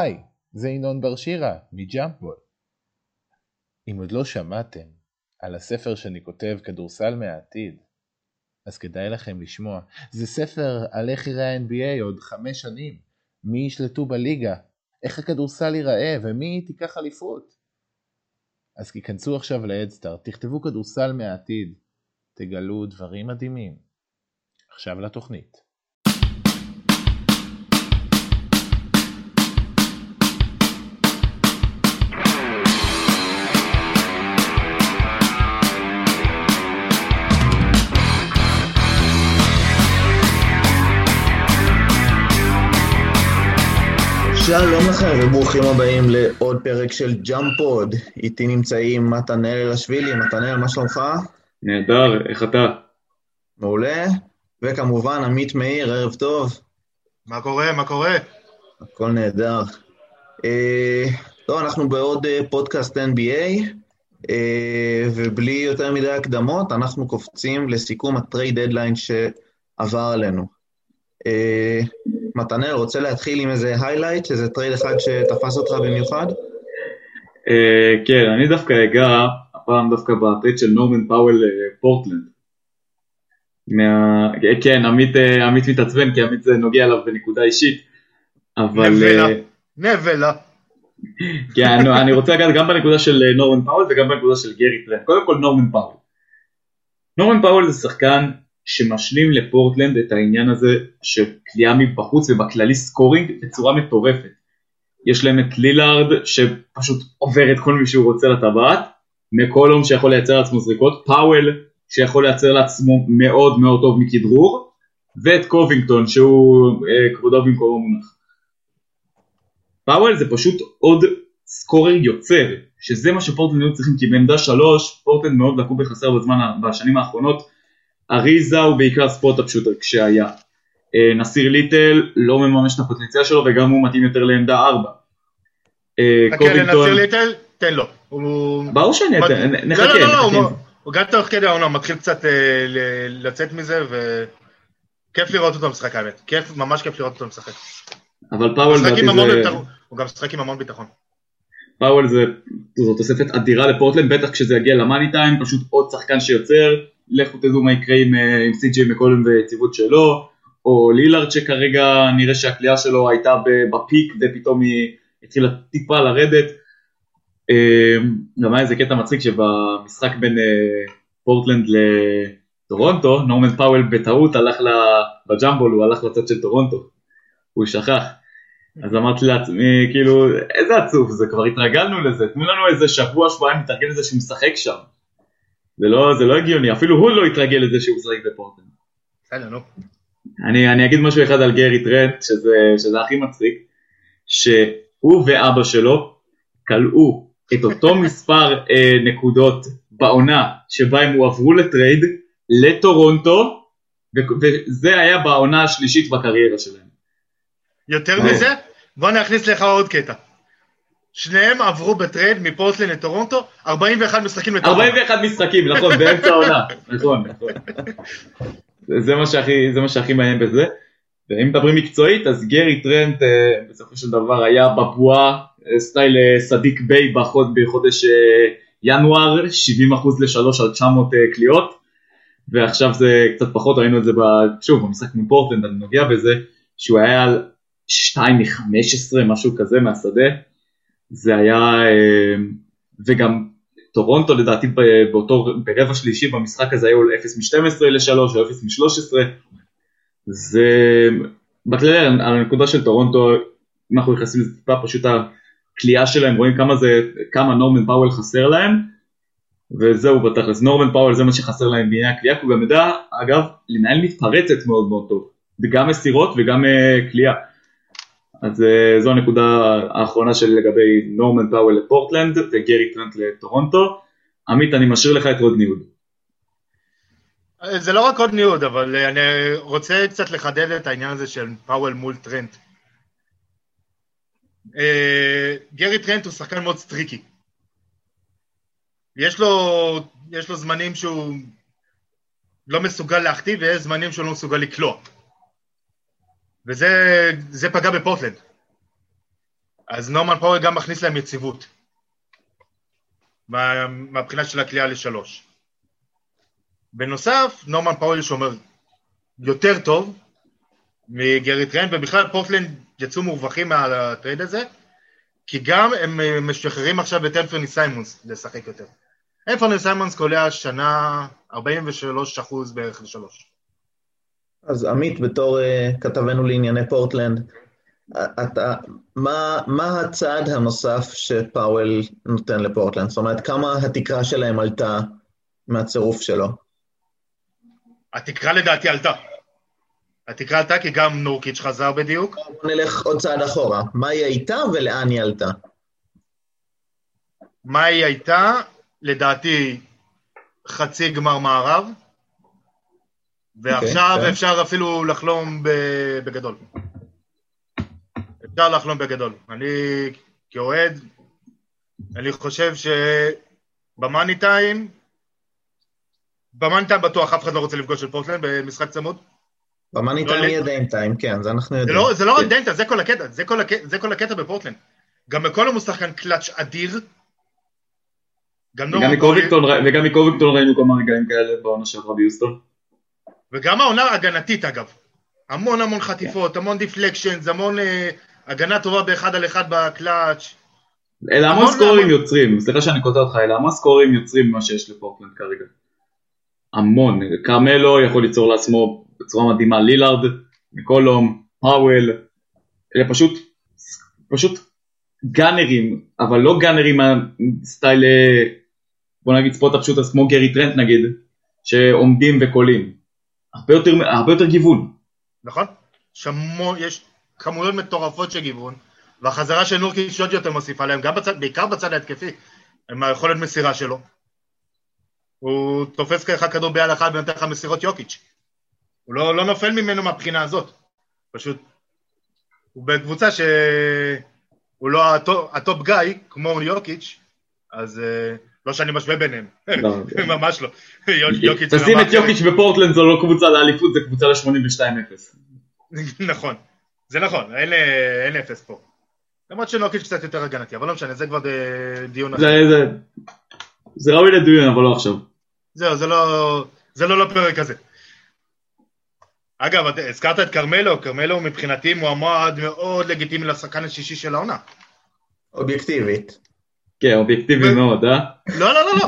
היי, זה ינון בר שירה, מג'אמפבול. אם עוד לא שמעתם על הספר שאני כותב, כדורסל מהעתיד, אז כדאי לכם לשמוע. זה ספר על איך יראה ה-NBA עוד חמש שנים, מי ישלטו בליגה, איך הכדורסל ייראה ומי תיקח אליפות. אז כיכנסו עכשיו להדסטארט, תכתבו כדורסל מהעתיד, תגלו דברים מדהימים. עכשיו לתוכנית. שלום לכם וברוכים הבאים לעוד פרק של ג'אמפוד. איתי נמצאים מתנאל אלשווילי. מתנאל, מה שלומך? נהדר, איך אתה? מעולה. וכמובן, עמית מאיר, ערב טוב. מה קורה? מה קורה? הכל נהדר. אה, טוב, אנחנו בעוד אה, פודקאסט NBA, אה, ובלי יותר מדי הקדמות, אנחנו קופצים לסיכום ה trade deadline שעבר עלינו. אה, מתנאל, רוצה להתחיל עם איזה highlight, איזה trade אחד שתפס אותך במיוחד? אה, כן, אני דווקא אגע, הפעם דווקא ב trade של נורמן פאוול פורטלנד. מה... כן, עמית, אה, עמית מתעצבן כי עמית זה נוגע אליו בנקודה אישית, אבל... נבלה, אה, נבלה. כן, אני- אני רוצה לגעת גם בנקודה של אה, נורמן פאוול וגם בנקודה של גרי טרנט. קודם כל נורמן פאוול. נורמן פאוול זה שחקן שמשלים לפורטלנד את העניין הזה של קליעה מבחוץ ובכללי scoring בצורה מטורפת. יש להם את לילארד שפשוט עובר את כל מי שהוא רוצה לטבעת, מקולום שיכול לייצר לעצמו זריקות, פאוול שיכול לייצר לעצמו מאוד מאוד טוב מכדרור, ואת קובינגטון שהוא אה, כבודו במקומו מונח. פאוול זה פשוט עוד scorer יוצר, שזה מה שפורטלנד היו צריכים, כי בעמדה שלוש, פורטלנד מאוד לקו בחסר בזמן, בשנים האחרונות, אריזה הוא בעיקר ספוט פשוט כשהיה. אה, נסיר ליטל לא מממש את הפוטנציאל שלו וגם הוא מתאים יותר לעמדה ארבע. אה, חכה קובינגטון, לנציר ליטל, תן לו. ברור שאני אתן, לא, נחכה, לא, לא, נחכה. הוא- גם תוך כדי העונה מתחיל קצת אה, לצאת מזה, וכיף לראות אותו משחק האמת. כיף, ממש כיף לראות אותו משחק. אבל פאוול לדעתי זה. הוא גם משחק עם המון ביטחון. פאוול זה, זו תוספת אדירה לפורטלנד, בטח כשזה יגיע ל money time, פשוט עוד שחקן שיוצר, לכו תדעו מה יקרה עם, אה, עם מקולם ויציבות שלו, או לילארד שכרגע נראה שהקליעה שלו הייתה בפיק ופתאום היא התחילה טיפה לרדת. אה, גם היה איזה קטע מצחיק שבמשחק בין אה, פורטלנד לטורונטו, נורמן פאוול בטעות הלך ב jump ball, הוא הלך לצד של טורונטו, הוא שכח. אז אמרתי לעצמי, כאילו, איזה עצוב זה, כבר התרגלנו לזה, תנו לנו איזה שבוע, שבועיים להתארגן לזה שהוא משחק שם. זה לא, זה לא הגיוני, אפילו הוא לא התרגל לזה שהוא משחק בפורטלנד. בסדר, נו. אני, אני אגיד משהו אחד על גרי טרנט, שזה, שזה הכי מצחיק, שהוא ואבא שלו קלעו את אותו מספר אה, נקודות בעונה שבה הם הועברו ל trade לטורונטו, וזה היה בעונה השלישית בקריירה שלהם. יותר אה. מזה, בוא נכניס לך עוד קטע. שניהם עברו בטרייד מפורטלנד לטורונטו, 41 משחקים לטורונטו. 41 משחקים, נכון, באמצע העונה, נכון, נכון. זה- מה שהכי, זה מה שהכי מעניין בזה. ואם מדברים מקצועית, אז גרי טרנט אה, בסופו של דבר היה בבועה, אה, סטייל אה, סדיק ביי בחוד, בחודש ינואר, 70% ל-3 על 900 אה, קליעות, ועכשיו זה קצת פחות, ראינו את זה, ב- שוב, במשחק מול פורטלנד, אני נוגע בזה, שהוא היה על 2 מ-15, משהו כזה מהשדה, זה היה, אה, וגם טורונטו לדעתי באותו, ברבע שלישי במשחק הזה היו 0 מ-12 ל-3 או 0 מ-13, זה בכללי על הנקודה של טורונטו, אם אנחנו נכנסים לזה טיפה, פשוט הקליעה שלהם, רואים כמה זה, כמה נורמן פאוול חסר להם, וזהו בתכלס, נורמן פאוול זה מה שחסר להם בעניין הקליעה, כי הוא גם יודע, אגב, לנהל מתפרצת מאוד מאוד טוב, וגם מסירות וגם אה, קליעה. אז אה, זו הנקודה האחרונה שלי לגבי נורמן פאוול לפורטלנד וגרי טרנט לטורונטו. עמית, אני משאיר לך את רודני הוד. זה לא רק רודני הוד, אבל אה, אני רוצה קצת לחדד את העניין הזה של פאוול מול טרנט. אה, גרי טרנט הוא שחקן מאוד streaky. יש לו, יש לו זמנים שהוא לא מסוגל להכתיב ויש זמנים שהוא לא מסוגל לקלוע. וזה זה פגע בפורטלנד. אז נורמן פאוול גם מכניס להם יציבות. מה- מהבחינה של הקליעה לשלוש. בנוסף, נורמן פאוול שומר יותר טוב מגרי טרנט, ובכלל פורטלנד יצאו מורווחים מה trade הזה, כי גם הם משחררים עכשיו את אנפרני סיימונס לשחק יותר. אנפרני סיימונס קולע השנה 43 אחוז בערך לשלוש. אז עמית, בתור אה, כתבנו לענייני פורטלנד, אה, אתה, מה, מה הצעד הנוסף שפאוול נותן לפורטלנד? זאת אומרת, כמה התקרה שלהם עלתה מהצירוף שלו? התקרה לדעתי עלתה. התקרה עלתה כי גם נורקיץ' חזר בדיוק. בוא נלך עוד צעד אחורה. מה היא הייתה ולאן היא עלתה? מה היא הייתה? לדעתי חצי גמר מערב. ועכשיו אוקיי. אפשר אפילו לחלום בגדול. אפשר לחלום בגדול. אני כאוהד, אני חושב שב money time, ב money time בטוח אף אחד לא רוצה לפגוש את פורטלנד במשחק צמוד. ב money לא time יהיה Dame time, כן, זה אנחנו זה יודעים. לא, זה לא רק כן. דנטה, זה כל הקטע, זה כל, הקטע, זה כל הקטע בפורטלנד. גם מקולום הוא שחקן קלאץ' אדיר. גם וגם מקובינגטון ראינו כמה רגעים כאלה בעונה שעברה ביוסטון. וגם העונה הגנתית אגב. המון המון חטיפות, המון deflections, המון אה, הגנה טובה באחד על אחד בקלאץ'. אלה המון סקורים המון- יוצרים, סליחה שאני קוטע אותך, אלה המון סקוררים יוצרים ממה שיש לפורטלנד כרגע. המון, קרמלו יכול ליצור לעצמו בצורה מדהימה, לילארד, מקולום, פאוול, אלה פשוט, פשוט גאנרים, אבל לא גאנרים מהסטייל, אה, בוא נגיד spot up shooters כמו גרי טרנט נגיד, שעומדים וקולעים. הרבה יותר, הרבה יותר גיוון. נכון? יש המון, יש כמויות מטורפות של גיוון, והחזרה של נורקיץ' עוד יותר מוסיפה להם, גם בצד, בעיקר בצד ההתקפי, עם היכולת מסירה שלו. הוא תופס ככה כדור ביד אחת ונותן לך מסירות יוקיץ'. הוא לא, לא נופל ממנו מהבחינה הזאת. פשוט, הוא בקבוצה שהוא לא ה top guy, כמו יוקיץ', אז אה, לא שאני משווה ביניהם, לא, ממש לא. תשים את. יוקיץ' בפורטלנד זו לא קבוצה לאליפות, זו קבוצה ל-82-0. נכון, זה נכון, אין, אה, אין אפס פה. למרות שנוקיץ' קצת יותר הגנתי, אבל לא משנה, זה כבר ד- דיון אחר. זה, ראוי לדיון, אבל לא עכשיו. זהו, זה לא, זה לא לפרק הזה. אגב, הזכרת את כרמלו, כרמלו מבחינתי מועמד מאוד לגיטימי לשחקן השישי של העונה. אובייקטיבית. כן, אובייקטיבי מאוד, אה? לא, לא, לא, לא.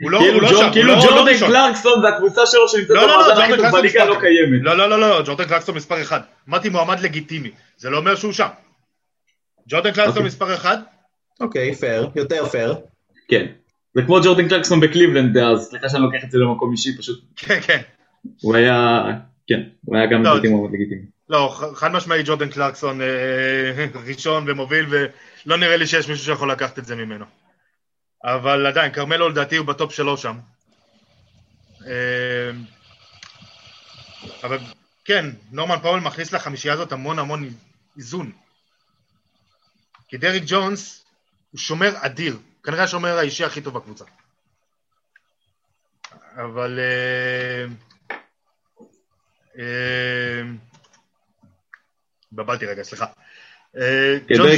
הוא לא, כאילו הוא לא שם, כאילו לא- לא ג'ורדן. קלרקסון והקבוצה שלו שנמצאת במאזן הכי בליגה לא קיימת. לא, לא, לא, לא, ג'ורדן קלרקסון מספר אחד. אמרתי מועמד לגיטימי, זה לא אומר שהוא שם. ג'ורדן קלרקסון אוקיי. מספר אחד, אוקיי, פייר, יותר פייר. כן. זה כמו ג'ורדן קלרקסון בקליבלנד אז, סליחה שאני לוקח את זה למקום אישי, פשוט כן, כן. הוא היה, כן, הוא היה גם מועמד לגיטימי. לא, חד משמעי ג'ורדן קלרקסון אה, ראשון ומוביל, ולא נראה לי שיש מישהו שיכול לקחת את זה ממנו. אבל עדיין, כרמלו לדעתי הוא בטופ שלו שם. אה, אבל כן, נורמן פאוול מכניס לחמישייה הזאת המון המון איזון. כי דריק ג'ונס הוא שומר אדיר, כנראה השומר האישי הכי טוב בקבוצה. אבל... אה, אה, התבלבלתי רגע, סליחה. אה, כן, ג'ון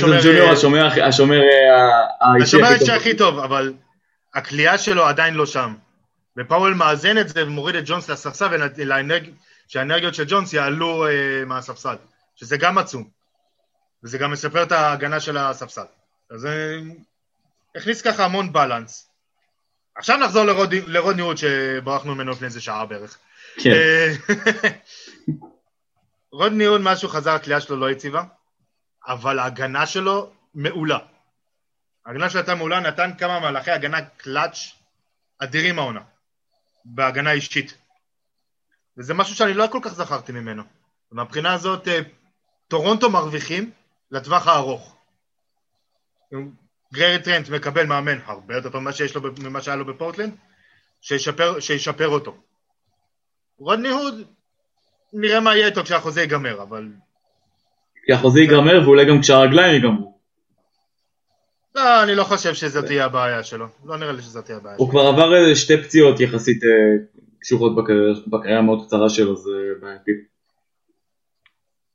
שומר, אה, השומר אה, האישי הכי טוב. הכי טוב, אבל הכלייה שלו עדיין לא שם. ופאוול מאזן את זה ומוריד את ג'ונס לספסל, ולאנרג- שהאנרגיות של ג'ונס יעלו אה, מהספסל, שזה גם עצום. וזה גם מספר את ההגנה של הספסל. אז אה, הכניס ככה המון balance. עכשיו נחזור לרוד, לרודני הוד שברחנו ממנו לפני איזה שעה בערך. כן, רודני הוד, מאז שהוא חזר, הקליעה שלו לא יציבה, אבל ההגנה שלו מעולה. ההגנה שלו הייתה מעולה, נתן כמה מהלכי הגנה קלאץ' אדירים העונה, בהגנה אישית. וזה משהו שאני לא כל כך זכרתי ממנו. מהבחינה הזאת, אה, טורונטו מרוויחים לטווח הארוך. גררי טרנט מקבל מאמן הרבה יותר ממה, שיש לו, ממה שהיה לו בפורטלנד, שישפר, שישפר אותו. רודני הוד, נראה מה יהיה איתו כשהחוזה ייגמר, אבל... כי החוזה ייגמר ואולי גם כשהרגליים ייגמרו. לא, אני לא חושב שזאת תהיה הבעיה שלו. לא נראה לי שזאת תהיה הבעיה שלו. הוא כבר עבר איזה שתי פציעות יחסית אה, קשורות בקריירה- המאוד קצרה שלו, זה בעייתי.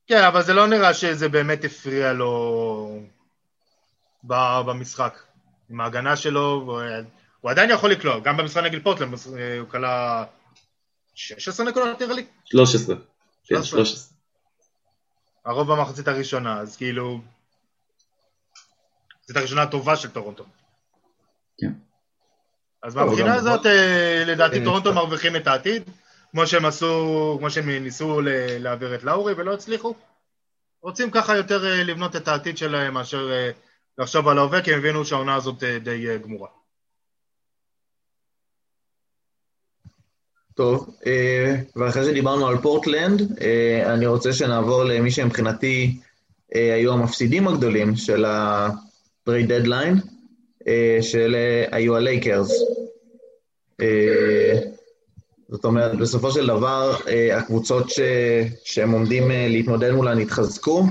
כן, אבל זה לא נראה שזה באמת הפריע לו במשחק. עם ההגנה שלו, הוא, הוא עדיין יכול לקלוע, גם במשחק נגד פורטלנד אה, הוא קלע 16 נקודות נראה לי, 13. כן, 13. 13. הרוב במחצית הראשונה, אז כאילו... זאת הראשונה הטובה של טורונטו. כן. אז מהבחינה הזאת, אה, לדעתי אה, טורונטו טוב. מרוויחים את העתיד, כמו שהם עשו, כמו שהם ניסו ל- להעביר את לאורי ולא הצליחו. רוצים ככה יותר אה, לבנות את העתיד שלהם מאשר אה, לחשוב על ההווה, כי הם הבינו שהעונה הזאת אה, די אה, גמורה. טוב, אה, ואחרי שדיברנו על פורטלנד, אה, אני רוצה שנעבור למי שמבחינתי אה, היו המפסידים הגדולים של ה-trade deadline, שאלה היו הלייקרס. זאת אומרת, בסופו של דבר, הקבוצות ש... שהם עומדים להתמודד מולן התחזקו.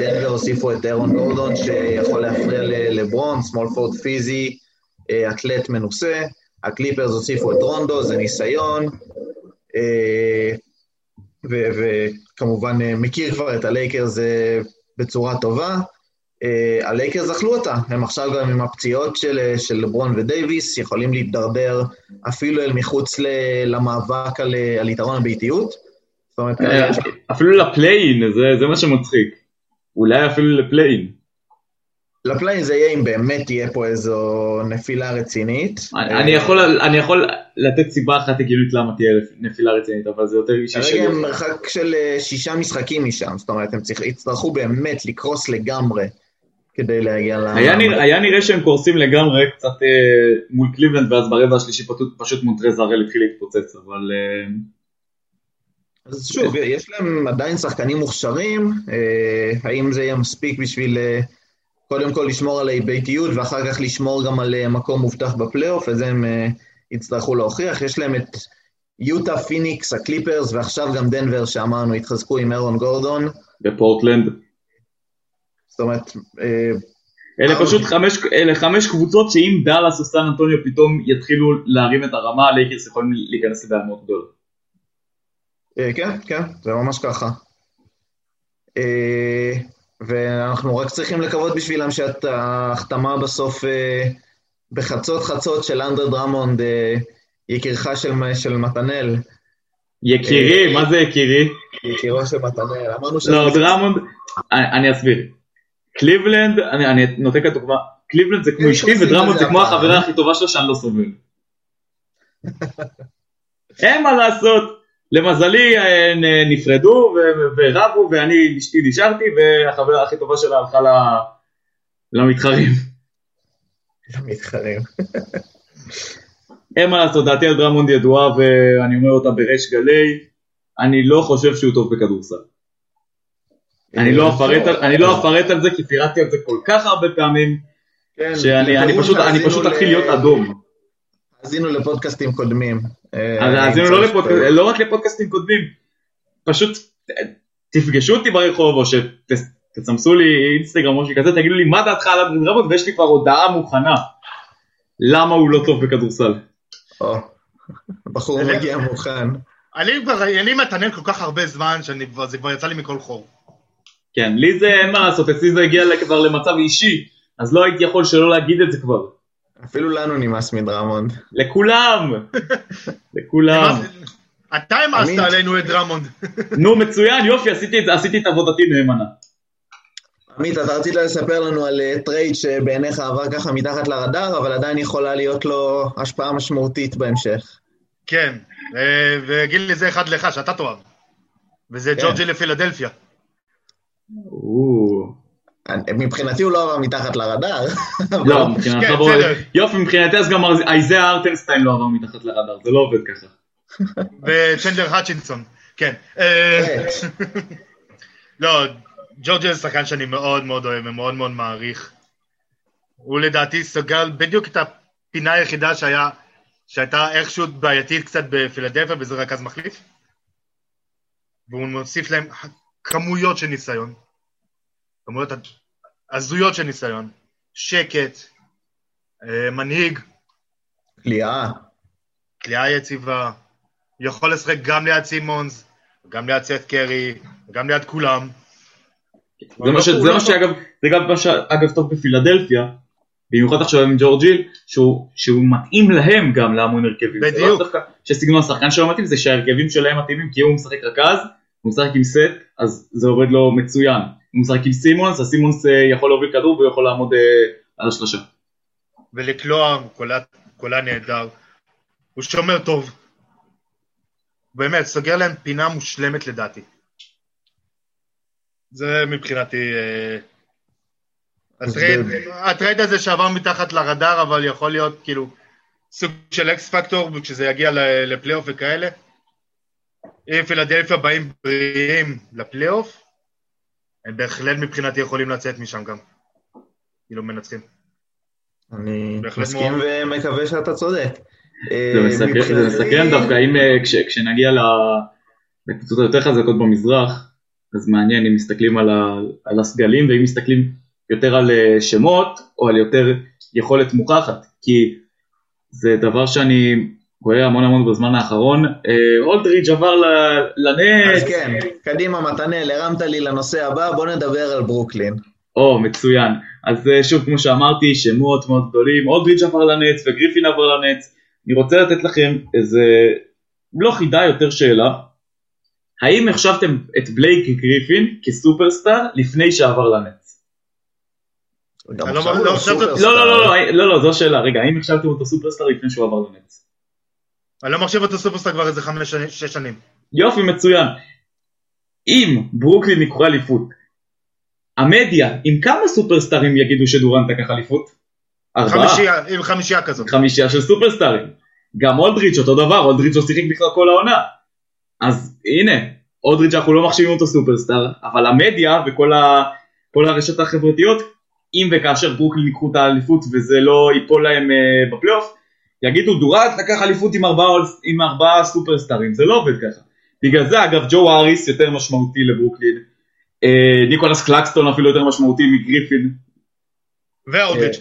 דנבר הוסיפו את ארון גורדון, שיכול להפריע לברון, forward פיזי, אתלט מנוסה. הקליפרס הוסיפו את רונדו, זה ניסיון. אה, וכמובן אה, מכיר כבר את הלייקרס אה, בצורה טובה. הלייקרס אכלו אותה, הם עכשיו גם עם הפציעות של, של לברון ודייוויס, יכולים להתדרדר אפילו אל מחוץ ל- למאבק על, על יתרון הביתיות. זאת אומרת, אפילו לפליין, זה- זה מה שמצחיק. אולי אפילו לפליין. לפליין זה יהיה אם באמת תהיה פה איזו נפילה רצינית. אני- אני יכול- אני יכול לתת סיבה אחת הגיונית למה תהיה נפילה רצינית, אבל זה יותר אישי כרגע שלי. הם מרחק של אה, שישה משחקים משם, זאת אומרת, הם יצטרכו באמת לקרוס לגמרי כדי להגיע ל... היה היה נראה שהם קורסים לגמרי קצת אה, מול קליבלנד ואז ברבע השלישי פשוט, פשוט מונטרז הארל התחיל להתפוצץ אבל אה, אז שוב, יש להם עדיין שחקנים מוכשרים, אה, האם זה יהיה מספיק בשביל אה, קודם כל לשמור על הביתיות ואחר כך לשמור גם על אה, מקום מובטח בפלייאוף, את זה הם אה, יצטרכו להוכיח. יש להם את יוטה, פיניקס, הקליפרס ועכשיו גם דנבר שאמרנו, התחזקו עם ארון גורדון. בפורטלנד. זאת אומרת, אה, אלה פשוט. חמש, אלה חמש קבוצות שאם דאלאס או סן אנטוניו פתאום יתחילו להרים את הרמה, הלייקרס יכולים להיכנס גדולה. אה, כן, כן, זה ממש ככה. אה, ואנחנו רק צריכים לקוות בשבילם שאת ההחתמה בסוף אה, בחצות חצות של אנדרה דרמונד, אה, יקירך של, של מתנאל, יקירי, מה זה יקירי? יקירו של מתנאל, אמרנו ש... לא, דרמונד, אני אסביר. קליבלנד, אני אני נותן כאן דוגמה, קליבלנד זה כמו הם אשתי ודרמונד זה זה כמו. החברה הכי טובה שלו שאני לא סובל. אין מה לעשות, למזלי אה, נ- נפרדו ורבו ואני אשתי נשארתי והחברה הכי טובה שלה הלכה למתחרים. מתחרים. אין מה לעשות, דעתי על דרמונד ידועה ואני אומר אותה בריש גלי, אני לא חושב שהוא טוב בכדורסל. אני לא אפרט על- אני לא אפרט על זה כי פירטתי על זה כל כך הרבה פעמים, כן, שאני פשוט אתחיל להיות אדום. האזינו לפודקאסטים קודמים. אה, אז האזינו לא פירוש. לא רק לפודקאסטים קודמים, פשוט אה, תפגשו אותי ברחוב או שתסמסו לי אינסטגרם או שכזה, תגידו לי מה דעתך על אנדרי דרמונד ויש לי כבר הודעה מוכנה. למה הוא לא טוב בכדורסל. בחור מגיע מוכן. אני כבר, אני מתעניין כל כך הרבה זמן, שזה כבר יצא לי מכל חור. כן, לי זה אין מה לעשות, אצלי זה הגיע כבר למצב אישי, אז לא הייתי יכול שלא להגיד את זה כבר. אפילו לנו נמאס מדרמונד. לכולם! לכולם. אתה המאסת. עלינו את דרמונד. נו מצוין, יופי, עשיתי את עבודתי נאמנה. עמית, אתה רצית לספר לנו על אה, trade שבעיניך עבר ככה מתחת לרדאר, אבל עדיין יכולה להיות לו השפעה משמעותית בהמשך. כן, אה, וגיד לי זה אחד לך, שאתה תאהב. וזה כן. ג'ורג' היל לפילדלפיה. מבחינתי הוא לא עבר מתחת לרדאר. לא, מבחינתך כן, בוא, בסדר. יופי, מבחינתי אז גם אייזאה הרטנשטיין לא עבר מתחת לרדאר, זה לא עובד ככה. וצ'נדלר האצ'ינסון. כן. אה, באמת. לא, ג'ורג'י זה שחקן שאני מאוד מאוד אוהב ומאוד מאוד מעריך. הוא לדעתי סגר בדיוק את הפינה היחידה שהיה, שהייתה איכשהו בעייתית קצת בפילדלפיה, וזה רכז מחליף. והוא מוסיף להם כמויות של ניסיון. כמויות הזויות של ניסיון. שקט, אה, מנהיג, כליאה. כליאה יציבה, יכול לשחק גם ליד סימונס, גם ליד סט קרי, גם ליד כולם. זה מה ש- הוא זה מה. שאגב, זה גם מה שאגב טוב בפילדלפיה, במיוחד עכשיו עם ג'ורג'יל, שהוא, שהוא מתאים להם גם להמון הרכבים. לא בדיוק. דווקא שסגנון השחקן שלו מתאים, זה שההרכבים שלהם מתאימים, כי הוא משחק רכז, הוא משחק עם סט, אז זה עובד לו מצוין. הוא משחק עם סימונס, אז סימונס אה, יכול להוביל כדור והוא יכול לעמוד אה, על השלושה. ולקלוע, קולע נהדר. הוא שומר טוב. באמת, סוגר להם פינה מושלמת לדעתי. זה מבחינתי... אה, ה trade, ה trade הזה שעבר מתחת לרדאר, אבל יכול להיות כאילו סוג של X factor כשזה יגיע ל- לפלייאוף וכאלה. אם פילדלפיה באים בריאים לפלייאוף, הם בהחלט מבחינתי יכולים לצאת משם גם. כאילו מנצחים. אני מסכים. ומקווה שאתה צודק. זה זה מסקרן דווקא, אם אה, כש- כשנגיע לקבוצות היותר חזקות במזרח, אז מעניין אם מסתכלים על ה- על הסגלים, ואם מסתכלים יותר על אה, שמות, או על יותר יכולת מוכחת, כי זה דבר שאני רואה המון המון בזמן האחרון. אה, אולדריץ' עבר ל- לנץ, אז כן, קדימה מתנאל, הרמת לי לנושא הבא, בוא נדבר על ברוקלין. או, מצוין. אז אה, שוב, כמו שאמרתי, שמות מאוד גדולים, אולדריץ' עבר לנץ וגריפין עבר לנץ. אני רוצה לתת לכם איזה, לא חידה, יותר שאלה. האם החשבתם את בלייק גריפין כסופרסטאר לפני שעבר לנץ? לא- לא לא. לא, לא, לא, לא, לא, לא, זו השאלה. רגע, האם החשבתם אותו סופרסטאר לפני שהוא עבר לנץ? אני לא מחשיב אותו סופרסטאר כבר איזה חמש, שנים- שש שנים. יופי, מצוין. אם ברוקלין יקחו אליפות, המדיה, עם כמה סופרסטארים יגידו שדורנט לקח אליפות? ארבעה. חמישייה, עם חמישייה כזאת. חמישייה של סופרסטארים. גם אולדריג' אותו דבר, אולדריג' לא שיחק בכלל כל העונה. אז הנה, אולדריג' אנחנו לא מחשיבים אותו סופרסטאר, אבל המדיה וכל ה... כל הרשתות החברתיות, אם וכאשר ברוקלין ייקחו את האליפות וזה לא ייפול להם אה, בפלייאוף, יגידו דורנט לקח אליפות עם ארבעה, עם ארבעה סופרסטארים, זה לא עובד ככה. בגלל זה אגב ג'ו האריס יותר משמעותי לברוקלין, אה, ניקולס קלאקסטון אפילו יותר משמעותי מגריפין, ואולדריג'.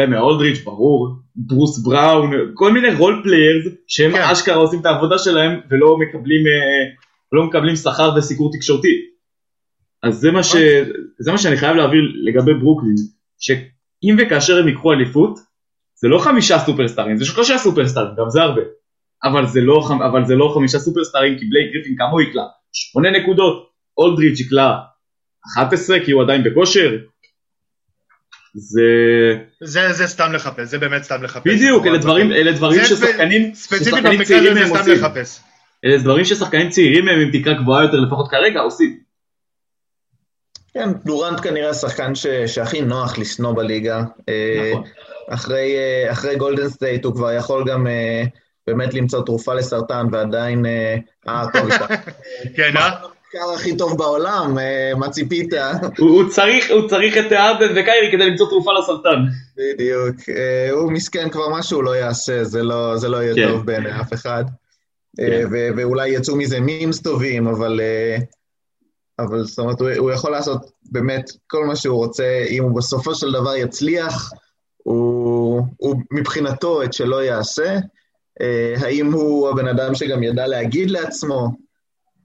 ומאולדריג' ברור, ברוס בראון, כל מיני role players שהם כן. אשכרה עושים את העבודה שלהם ולא מקבלים, אה, לא מקבלים שכר וסיקור תקשורתי. אז זה מה, ש, זה מה שאני חייב להעביר לגבי ברוקלין, שאם וכאשר הם ייקחו אליפות, זה לא חמישה סופרסטארים, זה שלושה סופרסטארים, גם זה הרבה. אבל זה לא, אבל זה לא חמישה סופרסטארים, כי בלייק גריפין כמה הוא יקלע? שמונה נקודות, אולדריץ' יקלע 11 כי הוא עדיין בכושר. זה... זה, זה סתם לחפש, זה באמת סתם לחפש. בדיוק, אלה דברים, אלה דברים זה ששחקנים, ששחקנים צעירים סתם עושים. לחפש. אלה דברים ששחקנים צעירים מהם עם תקרה גבוהה יותר, לפחות כרגע, עושים. כן, דורנט כנראה השחקן ש- שהכי נוח לשנוא בליגה. אה, נכון. אחרי, אה, אחרי גולדן סטייט הוא כבר יכול גם אה, באמת למצוא תרופה לסרטן ועדיין... אה, אה, טוב, כן, אה? המחקר הכי טוב בעולם, מה ציפית? הוא, צריך, הוא צריך את הארדן וקיירי כדי למצוא תרופה לסרטן. בדיוק. הוא מסכן כבר מה שהוא לא יעשה, זה לא, זה לא יהיה כן. טוב בעיני אף אחד. כן. ואולי יצאו מזה memes טובים, אבל... אבל זאת אומרת, הוא, הוא יכול לעשות באמת כל מה שהוא רוצה, אם הוא בסופו של דבר יצליח, הוא, הוא מבחינתו את שלא יעשה. אה, האם הוא הבן אדם שגם ידע להגיד לעצמו,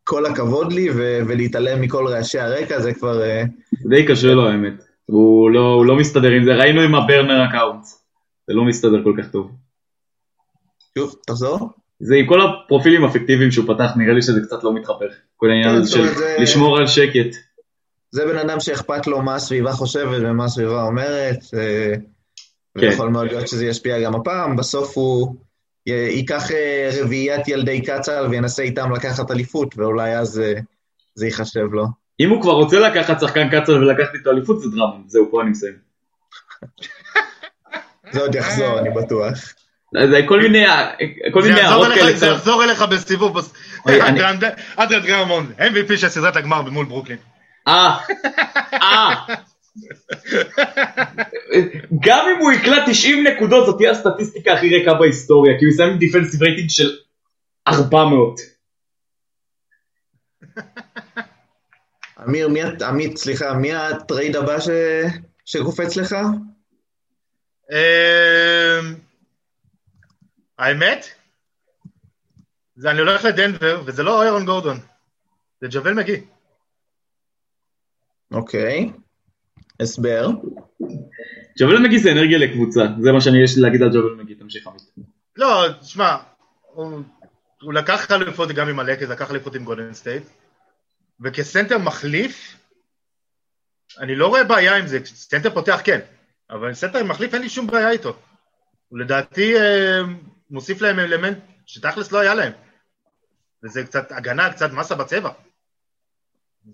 כל הכבוד לי, ו- ולהתעלם מכל רעשי הרקע, זה כבר... אה, די קשה לו האמת. הוא לא, הוא לא מסתדר עם זה, ראינו עם ה burner account. זה לא מסתדר כל כך טוב. שוב, תחזור. זה עם כל הפרופילים הפיקטיביים שהוא פתח, נראה לי שזה קצת לא מתחבר. כל העניין כן, הזה של זה- לשמור על שקט. זה בן אדם שאכפת לו מה הסביבה חושבת ומה הסביבה אומרת, אה, כן. ויכול מאוד להיות שזה ישפיע גם הפעם, בסוף הוא י- ייקח אה, רביעיית ילדי קצ"ל וינסה איתם לקחת אליפות, ואולי אז אה, זה ייחשב לו. אם הוא כבר רוצה לקחת שחקן קצר ולקחת איתו אליפות זה דרמה. זהו, פה אני מסיים. זה עוד יחזור, אני בטוח. זה כל מיני, כל מיני הערות אליך- כאלה. זה יחזור אליך בסיבוב. אנדרה דרמונד, MVP של סדרת הגמר מול ברוקלין. אה, אה. גם אם הוא יקלע 90 נקודות זאת תהיה הסטטיסטיקה הכי ריקה בהיסטוריה, כי הוא יסיים עם defensive rating של 400. אמיר, מי, עמית, סליחה, מי ה trade הבא ש... שקופץ לך? אמ, האמת, זה אני הולך לדנבר, וזה לא איירון גורדון, זה ג'אוול מגי. אוקיי. הסבר. ג'אוול מגי זה אנרגיה לקבוצה, זה מה שאני יש לי להגיד על ג'אוול מגי, תמשיך עמית. לא, תשמע, הוא, הוא לקח אליפות גם עם הלייקרס, לקח אליפות עם גולדן סטייט, וכסנטר מחליף, אני לא רואה בעיה עם זה, סנטר פותח כן, אבל סנטר מחליף אין לי שום בעיה איתו. הוא לדעתי אה, מוסיף להם אלמנט שתכלס לא היה להם. וזה קצת הגנה, קצת מסה בצבע.